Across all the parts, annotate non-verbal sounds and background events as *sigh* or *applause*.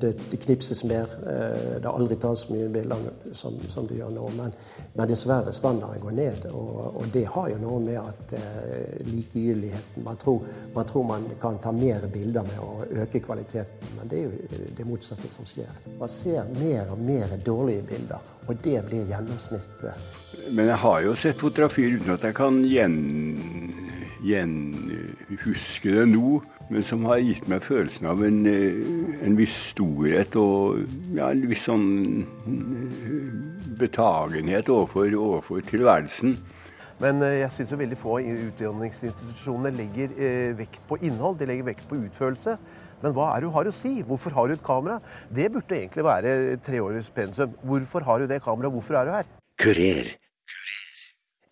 det, det, knipses mer. Det har aldri tas så mye bilder som, som det gjør nå. Men, men, dessverre, standarden går ned. Og, og det har jo noe med at eh, likegyldigheten man tror, man tror, man kan ta mer bilder med å øke kvaliteten, men det er jo det motsatte som skjer. Man ser mer og mer dårlige bilder, og det blir gjennomsnittet. Men jeg har jo sett fotografier uten at jeg kan gjen, gjenhuske det nå men som har gitt meg følelsen av en, eh, en viss storhet og ja, en viss sånn eh, betagenhet overfor, overfor tilværelsen. Men eh, jeg syns veldig få utdanningsinstitusjoner legger eh, vekt på innhold, de legger vekt på utførelse. Men hva er det du har å si? Hvorfor har du et kamera? Det burde egentlig være treårets pensum. Hvorfor har du det kameraet? Hvorfor er du her? Kurer.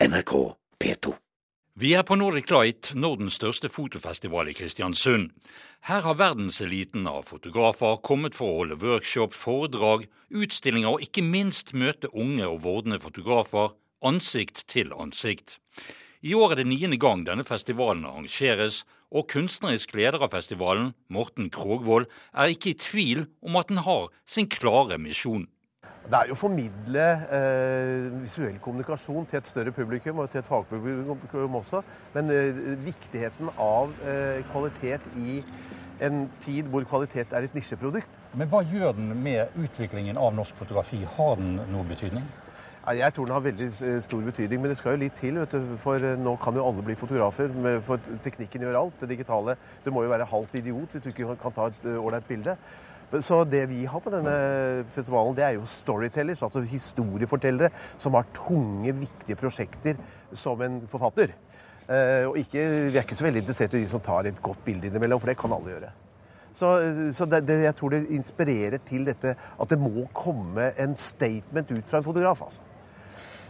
NRK P2. Vi er på Nordic Light, Nordens største fotofestival i Kristiansund. Her har verdenseliten av fotografer kommet for å holde workshop, foredrag, utstillinger og ikke minst møte unge og vordende fotografer ansikt til ansikt. I år er det niende gang denne festivalen arrangeres, og kunstnerisk leder av festivalen, Morten Krogvold, er ikke i tvil om at den har sin klare misjon. Det er jo å formidle eh, visuell kommunikasjon til et større publikum, og til et fagpublikum også. Men eh, viktigheten av eh, kvalitet i en tid hvor kvalitet er et nisjeprodukt. Men hva gjør den med utviklingen av norsk fotografi? Har den noe betydning? Jeg tror den har veldig eh, stor betydning, men det skal jo litt til. For eh, nå kan jo alle bli fotografer. For teknikken gjør alt. Det digitale. Du må jo være halvt idiot hvis du ikke kan ta et eh, ålreit bilde. Så det vi har på denne festivalen, det er jo storytellers, altså historiefortellere, som har tunge, viktige prosjekter som en forfatter. Eh, og ikke, vi er ikke så veldig interessert i de som tar et godt bilde innimellom, for det kan alle gjøre. Så, så det, det, jeg tror det inspirerer til dette at det må komme en statement ut fra en fotograf. altså.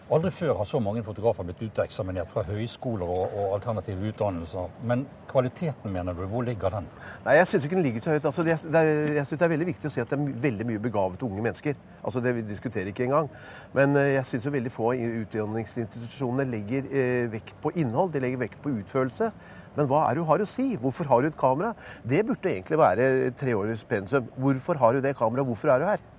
Aldri før har så mange fotografer blitt uteksaminert fra høyskoler og, og, alternative utdannelser. Men kvaliteten, mener du, hvor ligger den? Nei, Jeg syns ikke den ligger så høyt. Altså, det er, jeg synes det er veldig viktig å si at det er veldig mye begavede unge mennesker. Altså, Det vi diskuterer ikke engang. Men eh, jeg syns veldig få utdanningsinstitusjoner legger eh, vekt på innhold. De legger vekt på utførelse. Men hva er det du har å si? Hvorfor har du et kamera? Det burde egentlig være treårets pensum. Hvorfor har du det kameraet? Hvorfor er du her?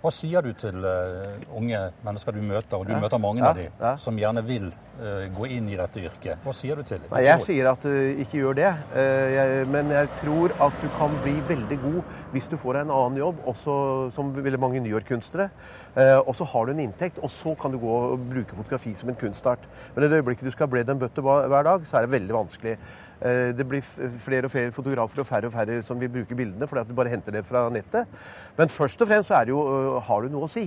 Hva sier du til uh, unge mennesker du møter, og du ja. møter mange ja. av de, ja. som gjerne vil uh, gå inn i dette yrket? Hva sier du til dem? Nei, jeg sier at du uh, ikke gjør det. Jeg, men jeg tror at du kan bli veldig god hvis du får deg en annen jobb, også som veldig mange New York-kunstnere. og så har du en inntekt, og så kan du gå og bruke fotografi som en kunstart. Men i det øyeblikket du skal bread and butter hver dag, så er det veldig vanskelig. Eh, det blir flere og flere fotografer og færre og færre som vil bruke bildene fordi at du bare henter det fra nettet. Men først og fremst så er det jo øh, har du noe å si.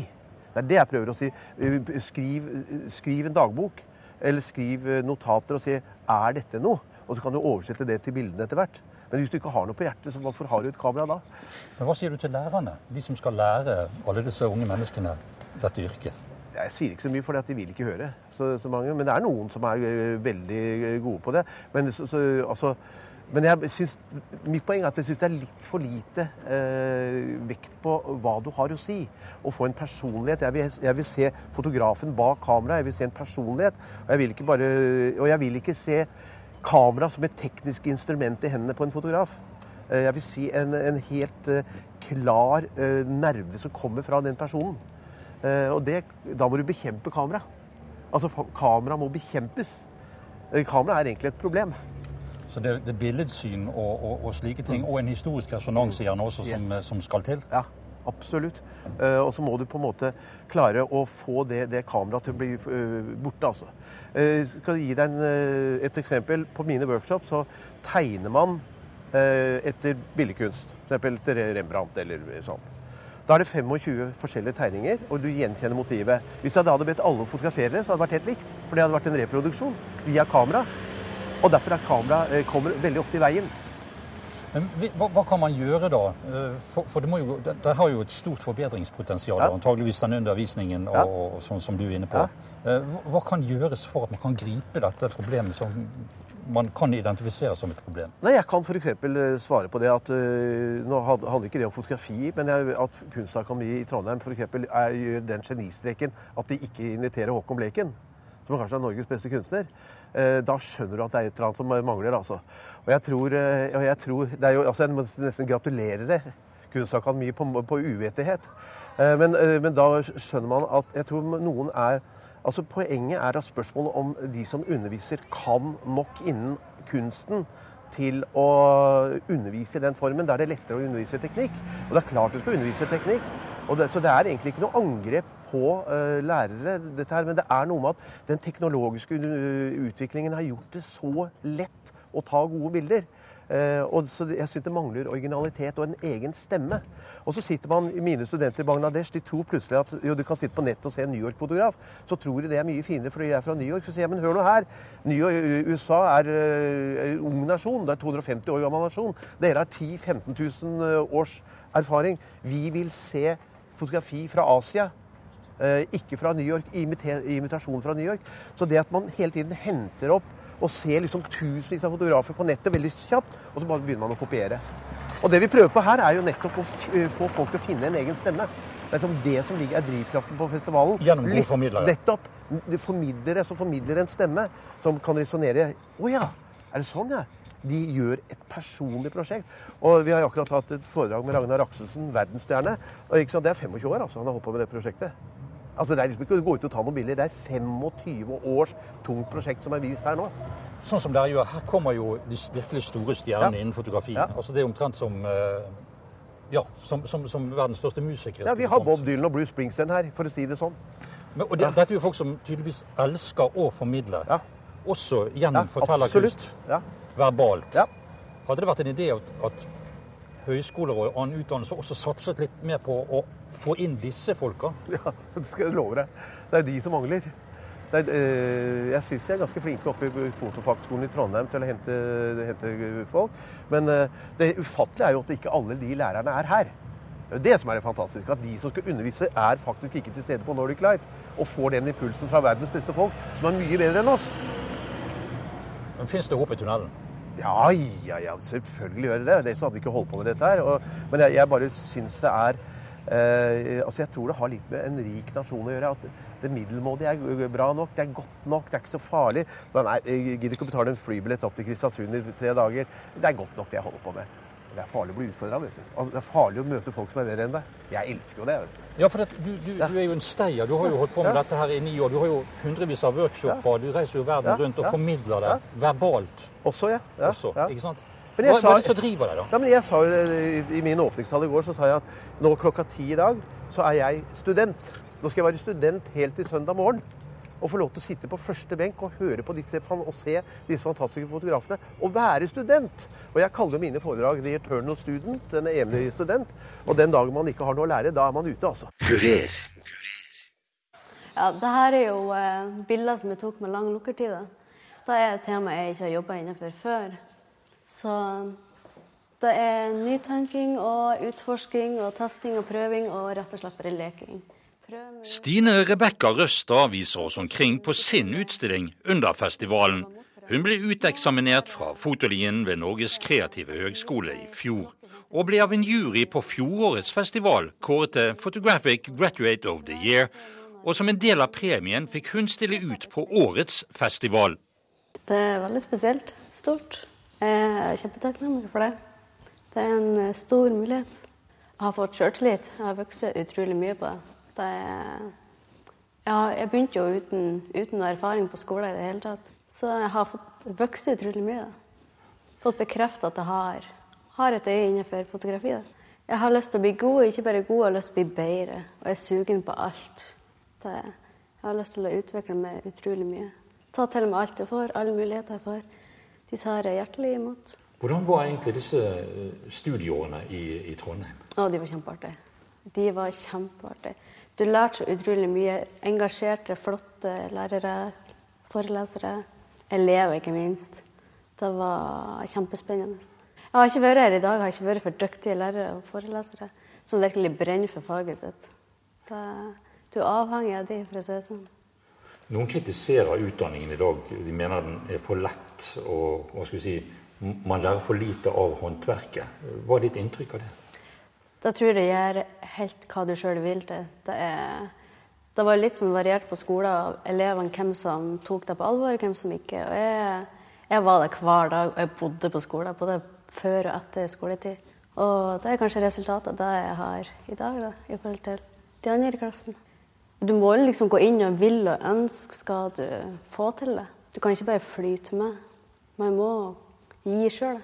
Det er det jeg prøver å si. Øh, skriv, skriv en dagbok. Eller skriv øh, notater og si er dette noe? Og så kan du oversette det til bildene etter hvert. Men hvis du ikke har noe på hjertet, så hvorfor har du et kamera da? Men Hva sier du til lærerne? De som skal lære alle disse unge menneskene dette yrket? Jeg sier ikke så mye, for de vil ikke høre så, så, mange. Men det er noen som er uh, veldig gode på det. Men, så, så, altså, men jeg synes, mitt poeng er at jeg syns det er litt for lite eh, vekt på hva du har å si. Å få en personlighet. Jeg vil, jeg vil se fotografen bak kameraet. Jeg vil se en personlighet. Og jeg vil ikke, bare, og jeg vil ikke se kamera som et teknisk instrument i hendene på en fotograf. Uh, jeg vil si en, en helt klar nerve som kommer fra den personen. Eh, og det, da må du bekjempe kamera. Altså kamera må bekjempes. Eh, kamera er egentlig et problem. Så det, det er billedsyn og, og, og, slike ting, og en historisk resonans i den også, som, yes. som, skal til? Ja, absolutt. Og så må du på en måte klare å få det, det kameraet til å bli borte, altså. Uh, skal gi deg en, et eksempel. På mine workshops så tegner man etter billedkunst. F.eks. etter Rembrandt eller sånt. Da er det 25 forskjellige tegninger, og du gjenkjenner motivet. Hvis jeg da hadde bedt alle fotografere, så hadde det vært helt likt. For det hadde vært en reproduksjon via kamera. Og derfor er kamera eh, kommer veldig ofte i veien. Men hva, hva, kan man gjøre da? Eh, for, for det, jo, det, det, har jo et stort forbedringspotensial, ja. antageligvis den undervisningen og, ja. og, sånn som du er inne på. Ja. Eh, hva kan gjøres for at man kan gripe dette problemet som man kan identifisere som et problem? Nei, Jeg kan f.eks. Eh, svare på det at uh, Nå handler ikke det om fotografi, men at Kunstakademiet i Trondheim for eksempel, er, gjør den genistreken at de ikke inviterer Håkon Bleken, som kanskje er Norges beste kunstner. Uh, da skjønner du at det er et eller annet som mangler. altså. Og jeg tror, og jeg tror det er jo, altså Jeg må nesten gratulere kunstakademiet på, på uvetighet. Eh, men, eh, men, da skjønner man at jeg tror noen er Altså Poenget er at spørsmålet om de som underviser, kan nok innen kunsten til å undervise i den formen. Da er det lettere å undervise teknikk. Og det er klart du skal undervise teknikk. Det, så det er egentlig ikke noe angrep på uh, lærere, dette her, men det er noe med at den teknologiske utviklingen har gjort det så lett å ta gode bilder. Uh, og så Jeg syns det mangler originalitet og en egen stemme. Og så sitter man, Mine studenter i Bangladesh de tror plutselig at jo, du kan sitte på nettet og se en New York-fotograf. Så tror de det er mye finere fordi de er fra New York. Så sier jeg men hør nå her. York, USA er uh, ung nasjon. Det er 250 år gammel nasjon. Dere har 10 000-15 000 års erfaring. Vi vil se fotografi fra Asia. Eh, ikke fra New York, imitasjon fra New York. Så det at man hele tiden henter opp og ser liksom tusenvis av fotografer på nettet veldig kjapt, og så bare begynner man å kopiere. Og det vi prøver på her, er jo nettopp å eh, få folk til å finne en egen stemme. Det er liksom det som ligger er drivkraften på festivalen. Gjennom gode formidlere. Nettopp. Formidlere som formidler en stemme, som kan resonnere Å ja, er det sånn, ja? De gjør et personlig prosjekt. Og Vi har akkurat hatt et foredrag med Ragnar Akselsen, verdensstjerne. og Det er 25 år altså, han har holdt på med det prosjektet. Altså, Det er liksom ikke å gå ut og ta noen bilder. Det er 25 års tungt prosjekt som er vist her nå. Sånn som dere gjør, Her kommer jo de virkelig store stjernene ja. innen fotografi. Ja. Altså, Det er omtrent som eh, ja, som, som, som, verdens største musikere. Ja, Vi har Bob Dylan og Bruce Springsteen her, for å si det sånn. Men, og det, ja. Dette er jo folk som tydeligvis elsker å formidle. Ja. Også gjennom ja, fortellerkunst. Ja verbalt. Ja. Hadde det vært en idé at, at høyskoler og annen utdannelse også satset litt mer på å få inn disse folka? *laughs* Ja, det skal jeg love deg. Det er de som mangler. Er, øh, jeg syns jeg er ganske flinke oppe i Fotofaktskolen i Trondheim til å hente, hente folk. Men øh, det ufattelige er jo at ikke alle de lærerne er her. Det er det som er det fantastiske. At de som skal undervise, er faktisk ikke til stede på Nordic Light. Og får den impulsen fra verdens beste folk, som er mye bedre enn oss. Men Fins det håp i tunnelen? Ja, ja, ja, selvfølgelig gjør det det. Ellers hadde vi ikke holdt på med dette her. Og, men jeg, jeg, bare syns det er eh, altså Jeg tror det har litt med en rik nasjon å gjøre. At det middelmådige er bra nok, det er godt nok, det er ikke så farlig. Så nei, jeg gidder ikke å betale en flybillett opp til Kristiansund i tre dager. Det er godt nok, det jeg holder på med. Det er farlig å bli utfordra. Altså, det er farlig å møte folk som er bedre enn deg. Jeg elsker jo det. vet du. Ja, for du, du, du, er jo en steier. Du har jo holdt på med ja. dette her i ni år. Du har jo hundrevis av workshoper. Du reiser jo verden rundt og formidler det verbalt. Også, ja. Også, ikke sant? Hva, hva, er det som driver deg, da? Ja, men jeg sa jo I, min åpningstall i går så sa jeg at nå klokka ti i dag så er jeg student. Nå skal jeg være student helt til søndag morgen Og få lov til å sitte på første benk og høre på disse, og se disse fantastiske fotografene. Og være student! Og jeg kaller mine foredrag 'The Eternal Student', den evige student. Og den dagen man ikke har noe å lære, da er man ute, altså. Kurer. Ja, det her er jo eh, bilder som jeg tok med lang lukkertid. Det er et tema jeg ikke har jobba innenfor før. Så det er nytenking og utforsking og testing og prøving og rett og slett bare leking. Stine Rebekka Røstad viser oss omkring på sin utstilling under festivalen. Hun ble uteksaminert fra Fotolien ved Norges kreative høgskole i fjor, og ble av en jury på fjorårets festival kåret til Photographic Graduate of the Year, og som en del av premien fikk hun stille ut på årets festival. Det er veldig spesielt. Stort. Jeg er kjempetakknemlig for det. Det er en eh, stor mulighet. Jeg har fått sjøltillit. Jeg har vokst utrolig mye på det. Det ja, jeg begynte jo uten, uten erfaring på skolen i det hele tatt. Så jeg har fått vokst utrolig mye. Fått bekreftet at jeg har, har, et øye innenfor fotografi. Jeg har lyst til å bli god, ikke bare god, jeg har lyst til å bli bedre. Og jeg er sugen på alt. Det, jeg har lyst til å utvikle meg utrolig mye. Ta til meg alt jeg får, alle muligheter jeg får. De tar jeg hjertelig imot. Hvordan var egentlig disse eh, studieårene i, i Trondheim? Å, de var kjempeartige. De var kjempeartige. Du lærte så utrolig mye. Engasjerte, flotte lærere, forelesere. Elever, ikke minst. Det var kjempespennende. Jeg har ikke vært her i dag, jeg har ikke vært for dyktige lærere og forelesere som virkelig brenner for faget sitt. Det, du er avhengig av de, for å si det sånn. Noen kritiserer utdanningen i dag. De mener den er for lett, og hva skal vi si, man lærer for lite av håndverket. Hva er ditt inntrykk av det? Da tror jeg det gjør helt hva du sjøl vil til. Det, er, det, var litt sånn variert på skolen av elevene hvem som tok det på alvor, hvem som ikke. Og jeg, jeg var der hver dag, og jeg bodde på skolen. Både før og etter skoletid. Og det er kanskje resultatet av det jeg har i dag, da, i forhold til de andre i klassen. Du må liksom gå inn og vil og ønske skal du få til det. Du kan ikke bare flyte med. Man må gi sjøl.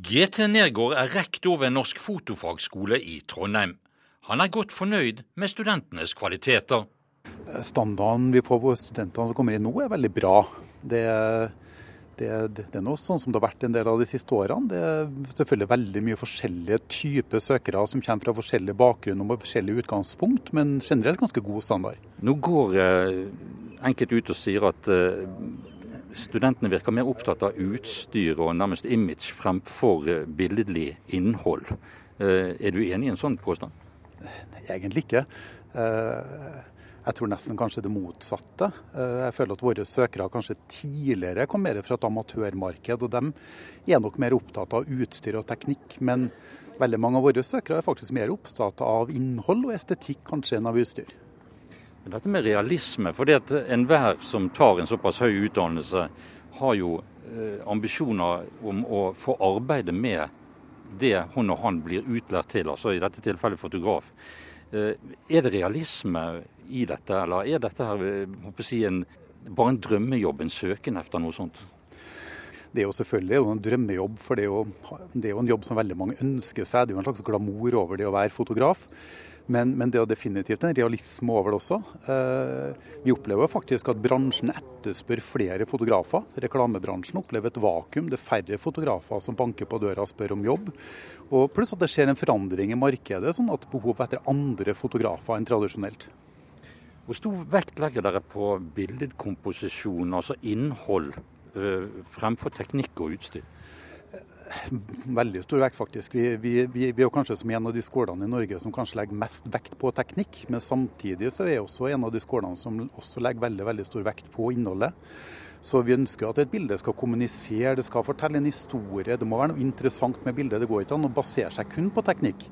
GT Nergård er rektor ved Norsk Fotofagskole i Trondheim. Han er godt fornøyd med studentenes kvaliteter. Standarden vi får på studentene som kommer inn nå, er veldig bra. Det er det, det, det, er noe sånn som det har vært en del av de siste årene. Det er selvfølgelig veldig mye forskjellige typer søkere som kommer fra forskjellige bakgrunn og med forskjellige utgangspunkt, men generelt ganske god standard. Nå går eh, enkelte ut og sier at eh, studentene virker mer opptatt av utstyr og nærmest image fremfor eh, billedlig innhold. Eh, er du enig i en sånn påstand? Egentlig ikke. Eh, jeg tror nesten kanskje det motsatte. Eh, jeg føler at våre søkere kanskje tidligere kom mer fra et amatørmarked, og de er nok mer opptatt av utstyr og teknikk. Men veldig mange av våre søkere er faktisk mer opptatt av innhold og estetikk kanskje enn av utstyr. Dette med realisme, for det at enhver som tar en såpass høy utdannelse, har jo eh, ambisjoner om å få arbeide med det hun og han blir utlært til, altså i dette tilfellet fotograf. Eh, er det realisme i dette, eller er dette her, eh, si, en, bare en drømmejobb, en søken etter noe sånt? Det er jo selvfølgelig en drømmejobb, for det er, jo, det er jo en jobb som veldig mange ønsker seg. Det er jo en slags glamour over det å være fotograf. Men, men, det er definitivt en realisme over det også. Eh, vi opplever faktisk at bransjen etterspør flere fotografer. Reklamebransjen opplever et vakuum. Det er færre fotografer som banker på døra og spør om jobb. Og pluss at det skjer en forandring i markedet, sånn at behovet etter andre fotografer enn tradisjonelt. Hvor stor vekt legger dere på billedkomposisjon, altså innhold, eh, fremfor teknikk og utstyr? Veldig stor vekt, faktisk. Vi, vi, vi, er kanskje som en av de skolene i Norge som kanskje legger mest vekt på teknikk. Men samtidig så er også en av de skolene som også legger veldig, veldig stor vekt på innholdet. Så vi ønsker at et bilde skal kommunisere, det skal fortelle en historie. Det må være noe interessant med bildet. Det går ikke an å basere seg kun på teknikk.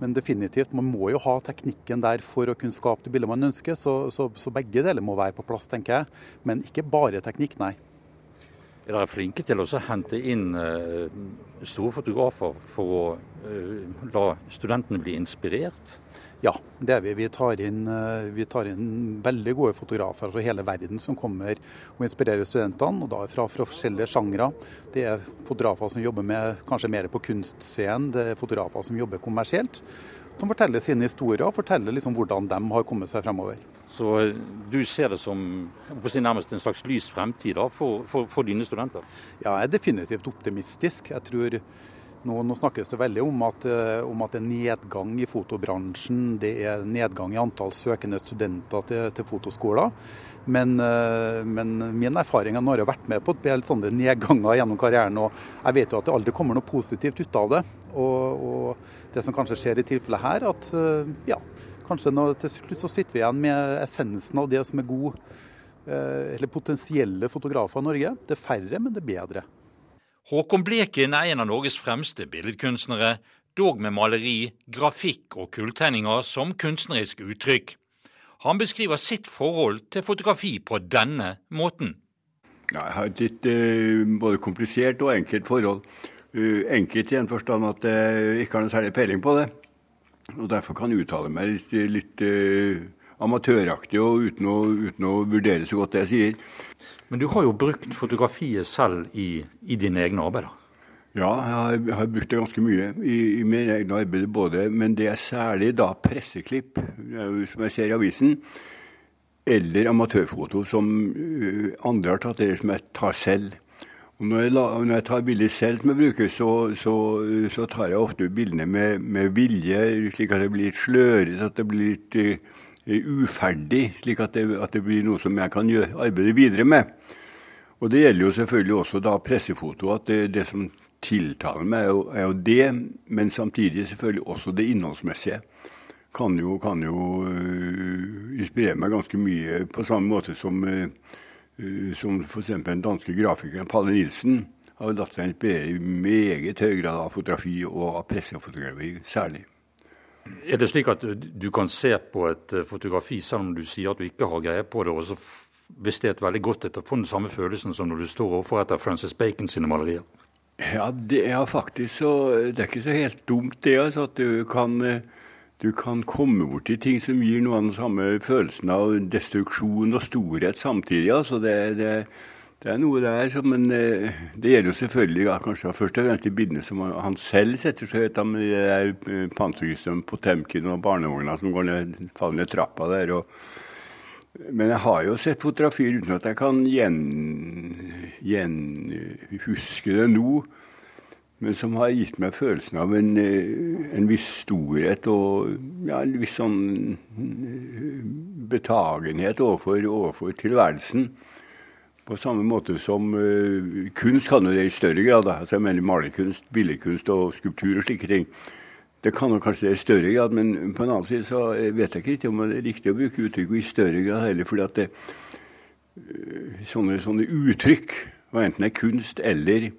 Men definitivt, man må jo ha teknikken der for å kunne skape det bildet man ønsker. Så, så, så begge deler må være på plass, tenker jeg. Men ikke bare teknikk, nei er dere flinke til å hente inn uh, store fotografer for å uh, la studentene bli inspirert? Ja, det er vi. Vi tar, inn, uh, vi tar inn veldig gode fotografer fra hele verden som kommer og inspirerer studentene. og da fra, fra forskjellige sjangre. Det er fotografer som jobber med kanskje mer på kunstscenen, det er fotografer som jobber kommersielt som forteller sine historier og forteller liksom hvordan de har kommet seg fremover. Så eh, du ser det som nærmest en slags lys fremtid da, for, for, for, dine studenter? Ja, jeg er definitivt optimistisk. Jeg tror nå, nå snakkes det veldig om at, eh, om at, det er nedgang i fotobransjen. Det er nedgang i antall søkende studenter til, til fotoskoler. Men, eh, men, min erfaring er når jeg har vært med på et del sånne nedganger gjennom karrieren, og jeg vet jo at det aldri kommer noe positivt ut av det. Og, og det som kanskje skjer i tilfellet her, at eh, ja, kanskje nå, til slutt så sitter vi igjen med essensen av det som er god, eh, eller potensielle fotografer i Norge. Det er færre, men det er bedre. Håkon Bleken er en av Norges fremste billedkunstnere, dog med maleri, grafikk og kulltegninger som kunstnerisk uttrykk. Han beskriver sitt forhold til fotografi på denne måten. Ja, jeg har et litt eh, både komplisert og enkelt forhold. Uh, enkelt i den forstand at jeg ikke har noe særlig peiling på det. Og derfor kan jeg uttale meg litt, litt uh, amatøraktig og uten å, uten å, vurdere så godt det jeg sier. Men du har jo brukt fotografiet selv i, i dine egne arbeider? Ja, jeg har, brukt det ganske mye i, i mine egne arbeid, både, Men det er særlig da presseklipp, som jeg ser i avisen. Eller amatørfoto, som uh, andre har tatt, eller som jeg tar selv. Når jeg, når jeg tar bilder selv som jeg bruker, så, så, så tar jeg ofte bildene med, med, vilje, slik at det blir litt slørete, at det blir litt uh, uferdig. Slik at det, at det, blir noe som jeg kan gjøre, arbeide videre med. Og det gjelder jo selvfølgelig også da pressefoto. At det, det som tiltaler meg, er jo, er jo, det, men samtidig selvfølgelig også det innholdsmessige. Kan jo, kan jo uh, inspirere meg ganske mye, på samme måte som uh, Eh, som f.eks. den danske grafikeren Palle Nilsen har latt seg inspirere i meget høy grad av fotografi og av pressefotografi særlig. Er det slik at du kan se på et fotografi selv om du sier at du ikke har greie på det, og så hvis det er et veldig godt etter, den samme følelsen som når du står overfor et av Francis Bacon sine malerier? Ja, det er faktisk så Det er ikke så helt dumt, det. altså, At du kan, du kan komme borti ting som gir noe av den samme følelsen av destruksjon og storhet samtidig. altså det, det det er noe der, men eh, det gjelder jo selvfølgelig ja, kanskje først og fremst de bildene som han selv setter så høyt, med de der eh, panserkrysene Potemkin og barnevogna som går ned, faller ned trappa der. Og, men jeg har jo sett fotografier uten at jeg kan gjenhuske gjen, det nå. Men som har gitt meg følelsen av en, eh, en viss storhet og ja, en viss sånn betagenhet overfor, overfor tilværelsen. På samme måte som uh, kunst kan jo det i større grad. Altså jeg mener Malerkunst, billedkunst og skulptur og slike ting. Det kan jo kanskje det i større grad, men på en annen side så vet jeg ikke om det er riktig å bruke uttrykket i større grad heller. fordi at det, uh, sånne, sånne, uttrykk, enten det er kunst eller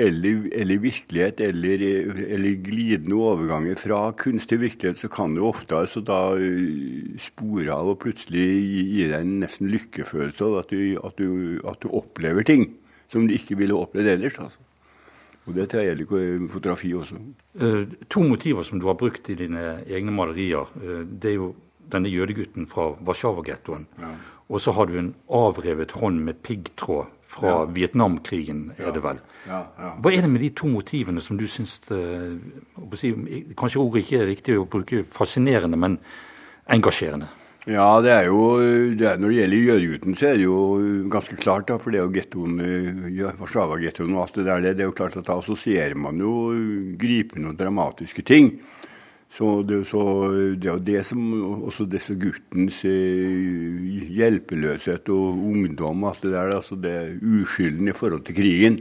eller, eller virkelighet, eller, eller, glidende overganger fra kunst til virkelighet, så kan du ofte altså da eh, spore av og plutselig gi, deg en nesten lykkefølelse av at, at, at, du opplever ting som du ikke ville opplevd ellers. altså. Og Det tror jeg gjelder fotografi også. Uh, to motiver som du har brukt i dine egne malerier, uh, det er jo denne jødegutten fra Warszawa-gettoen. Ja. Og så har du en avrevet hånd med piggtråd fra ja. Vietnamkrigen, er det vel. Ja, Hva er det med de to motivene som du syns si, Kanskje ordet ikke er riktig å bruke fascinerende, men engasjerende? Ja, det er jo, det er, Når det gjelder jødegutten, så er det jo ganske klart. da, For det er jo gettoen, Warszawa-gettoen og alt det der. Det er jo klart at Da assosierer man jo gripende og dramatiske ting. Så det, er jo det som også disse guttens eh, hjelpeløshet og ungdom alt det der, altså det er uskylden i forhold til krigen.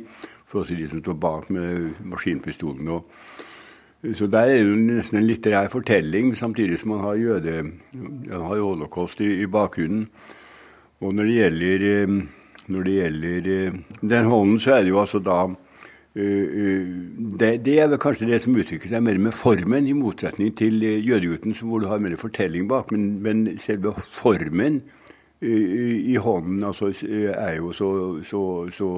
For oss de som står bak med maskinpistolen. Og, så der er det jo nesten en litterær fortelling, samtidig som man har jøde, man har holocaust i, i bakgrunnen. Og når det gjelder, eh, når det gjelder eh, den hånden, så er det jo altså da det, det, er vel kanskje det som uttrykker seg mer med formen, i motsetning til eh, jødegutten, hvor du har mer fortelling bak. Men, men selve formen i hånden altså, er jo så, så, så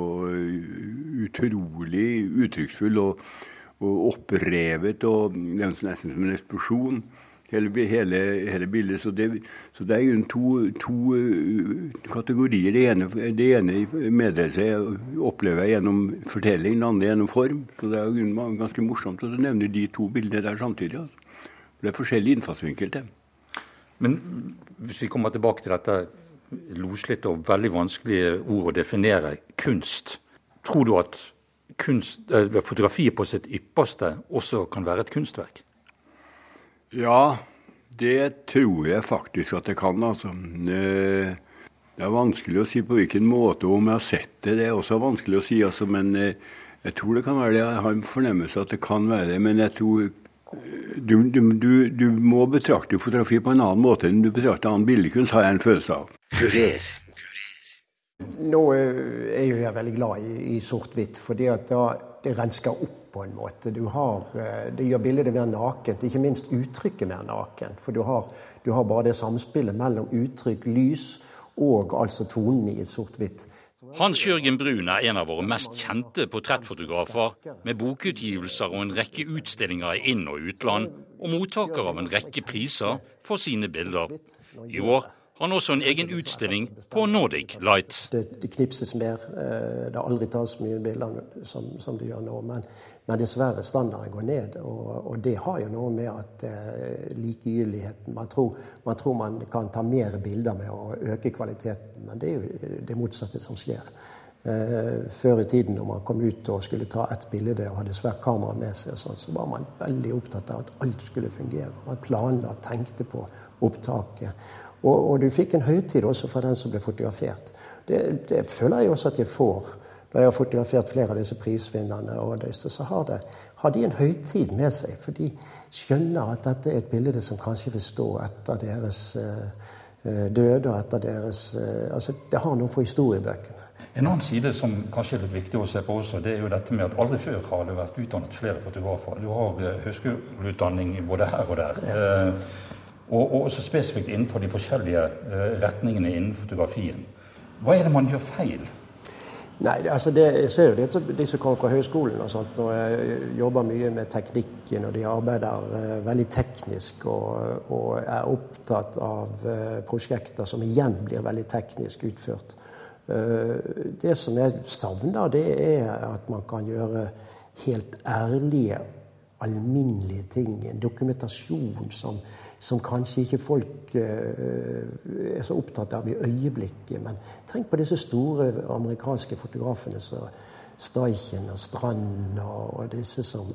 utrolig uttrykksfull og, og opprevet og nesten som en eksplosjon hele, hele, hele bildet. Så det, så det, er to, to uh, kategorier. Det ene, det ene meddelelse opplever jeg gjennom fortelling, det andre gjennom form. Så det er jo ganske morsomt at du nevner de to bildene der samtidig. Altså. Det er forskjellig innfallsvinkel til. Men hvis vi kommer tilbake til dette loslitte og veldig vanskelige ord å definere kunst, tror du at kunst, eh, fotografiet på sitt ypperste også kan være et kunstverk? Ja, det tror jeg faktisk at det kan. altså. Det er vanskelig å si på hvilken måte, om jeg har sett det. Det er også vanskelig å si, altså, men eh, jeg tror det kan være det. Jeg har en fornemmelse at det kan være det. Men jeg tror eh, du, du, du, du må betrakte fotografi på en annen måte enn du betrakter annen billedkunst, har jeg en følelse av. Kurer. Nå eh, er jo jeg veldig glad i, i sort-hvitt, fordi at da det rensker opp på en måte. Har, eh, det gjør bildet mer nakent, ikke minst uttrykket mer nakent. For du har, du har bare det samspillet mellom uttrykk, lys og altså tonene i sort-hvitt. Hans Jørgen Brun er en av våre mest kjente portrettfotografer, med bokutgivelser og en rekke utstillinger i inn- og utland, og mottaker av en rekke priser for sine bilder. I år har han også en egen utstilling på Nordic Light. Det, knipses mer. Eh, det aldri tas så mye bilder som, som, det gjør nå. Men, men, dessverre, standarden går ned. Og, og, det har jo noe med at eh, likegyldigheten man tror, man tror, man kan ta mer bilder med å øke kvaliteten, men det er jo det motsatte som skjer. Eh, før i tiden når man kom ut og skulle ta ett bilde og hadde svært kamera med seg, sånt, så var man veldig opptatt av at alt skulle fungere. Man planla og tenkte på opptaket. Og, og, du fikk en høytid også for den som ble fotografert. Det, det, føler jeg også at jeg får. Når jeg har fotografert flere av disse prisvinnerne, og disse, så har, det, har, de en høytid med seg. For de skjønner at dette er et bilde som kanskje vil stå etter deres uh, døde og etter deres uh, Altså, det har noe for historiebøkene. En annen side som kanskje er litt viktig å se på også, det er jo dette med at aldri før har det vært utdannet flere fotografer. Du har høyskoleutdanning både her og der. Ja. Og, og også spesifikt innenfor de forskjellige retningene innen fotografien. Hva er det man gjør feil? Nei, altså det, jeg ser jo det, de som kommer fra høyskolen og sånt, når jeg jobber mye med teknikken, og de arbeider uh, veldig teknisk og, og, er opptatt av uh, prosjekter som igjen blir veldig teknisk utført. Uh, det som jeg savner, det er at man kan gjøre helt ærlige, alminnelige ting. En dokumentasjon som som kanskje ikke folk eh, er så opptatt av i øyeblikket. Men tenk på disse store amerikanske fotografene som Steichen og Strand og disse som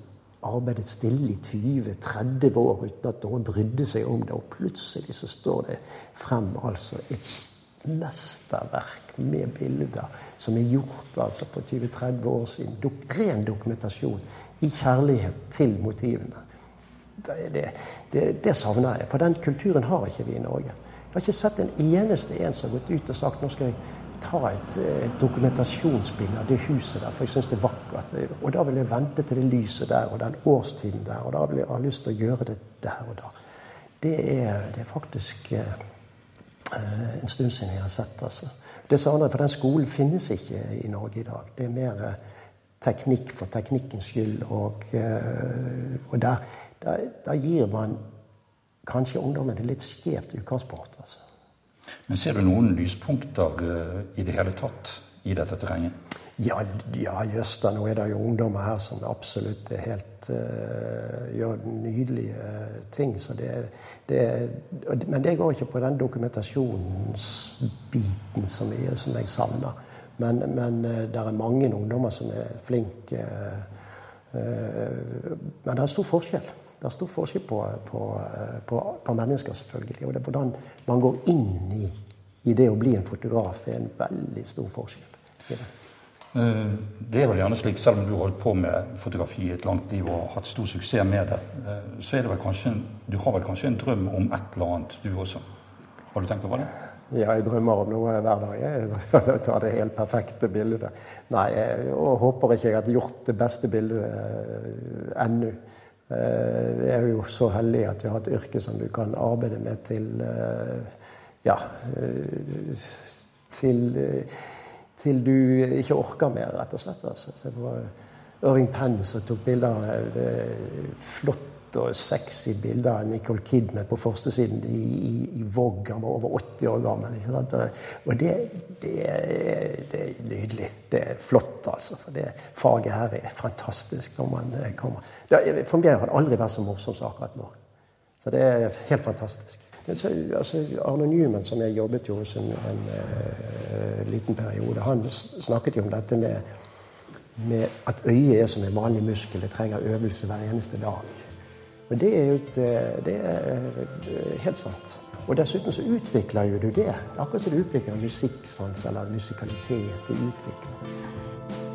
arbeidet stille i 20-30 år uten at noen brydde seg om det. Og plutselig så står det frem altså et mesterverk med bilder som er gjort altså på 20-30 år siden. Ren dokumentasjon i kjærlighet til motivene det, det, det, savner jeg. For den kulturen har ikke vi i Norge. Jeg har ikke sett en eneste en som har gått ut og sagt nå skal jeg ta et, et dokumentasjonsbilde av det huset der, for jeg syns det er vakkert. Og da vil jeg vente til det lyset der og den årstiden der, og da vil jeg ha lyst til å gjøre det der og da. Det er, det er faktisk eh, en stund siden jeg har sett. altså. Det savner for den skolen finnes ikke i Norge i dag. Det er mer eh, teknikk for teknikkens skyld. Og, eh, og der, da, da gir man kanskje ungdommen et litt skjevt utgangspunkt. Altså. Men ser du noen lyspunkter uh, i det hele tatt i dette terrenget? Ja, ja jøss da. Nå er det jo ungdommer her som absolutt er helt uh, gjør nydelige uh, ting. Så det, det, men det går ikke på den dokumentasjonsbiten som, er, som jeg savner. Men, men det er mange ungdommer som er flinke. Men det er stor forskjell. Det er stor forskjell på, på, på, på, mennesker, selvfølgelig. Og det er hvordan man går inn i, i det å bli en fotograf, er en veldig stor forskjell. i det. Eh, det er vel gjerne slik, selv om du har holdt på med fotografi i et langt liv og hatt stor suksess med det, eh, så er det vel kanskje du har vel kanskje en drøm om et eller annet, du også? Har du tenkt over det? Ja, jeg drømmer om noe hver dag. Jeg *laughs* tar ta det helt perfekte bildet. Nei, jeg håper ikke jeg har gjort det beste bildet eh, ennå. Eh, vi er jo så heldige at vi har et yrke som du kan arbeide med til eh, Ja eh, til, til du ikke orker mer, rett og slett. Altså. Så det Irving Penn som tok bilder av flott og sexy bilde av Nicole Kidman på førstesiden i, i, i Vogue. Han var over 80 år gammel. Og det, det, er, det, er, nydelig. Det er flott, altså. For det faget her er fantastisk når man eh, kommer. Det, for meg har det aldri vært så morsomt som akkurat nå. Så det er helt fantastisk. Så, altså, Arne Newman, som jeg jobbet jo hos en, en uh, liten periode, han snakket jo om dette med, med at øyet er som en vanlig muskel. Det trenger øvelse hver eneste dag. Men det er jo et, eh, det er eh, helt sant. Og dessuten så utvikler jo du det. Akkurat som du utvikler musikksans eller musikalitet. Du utvikler.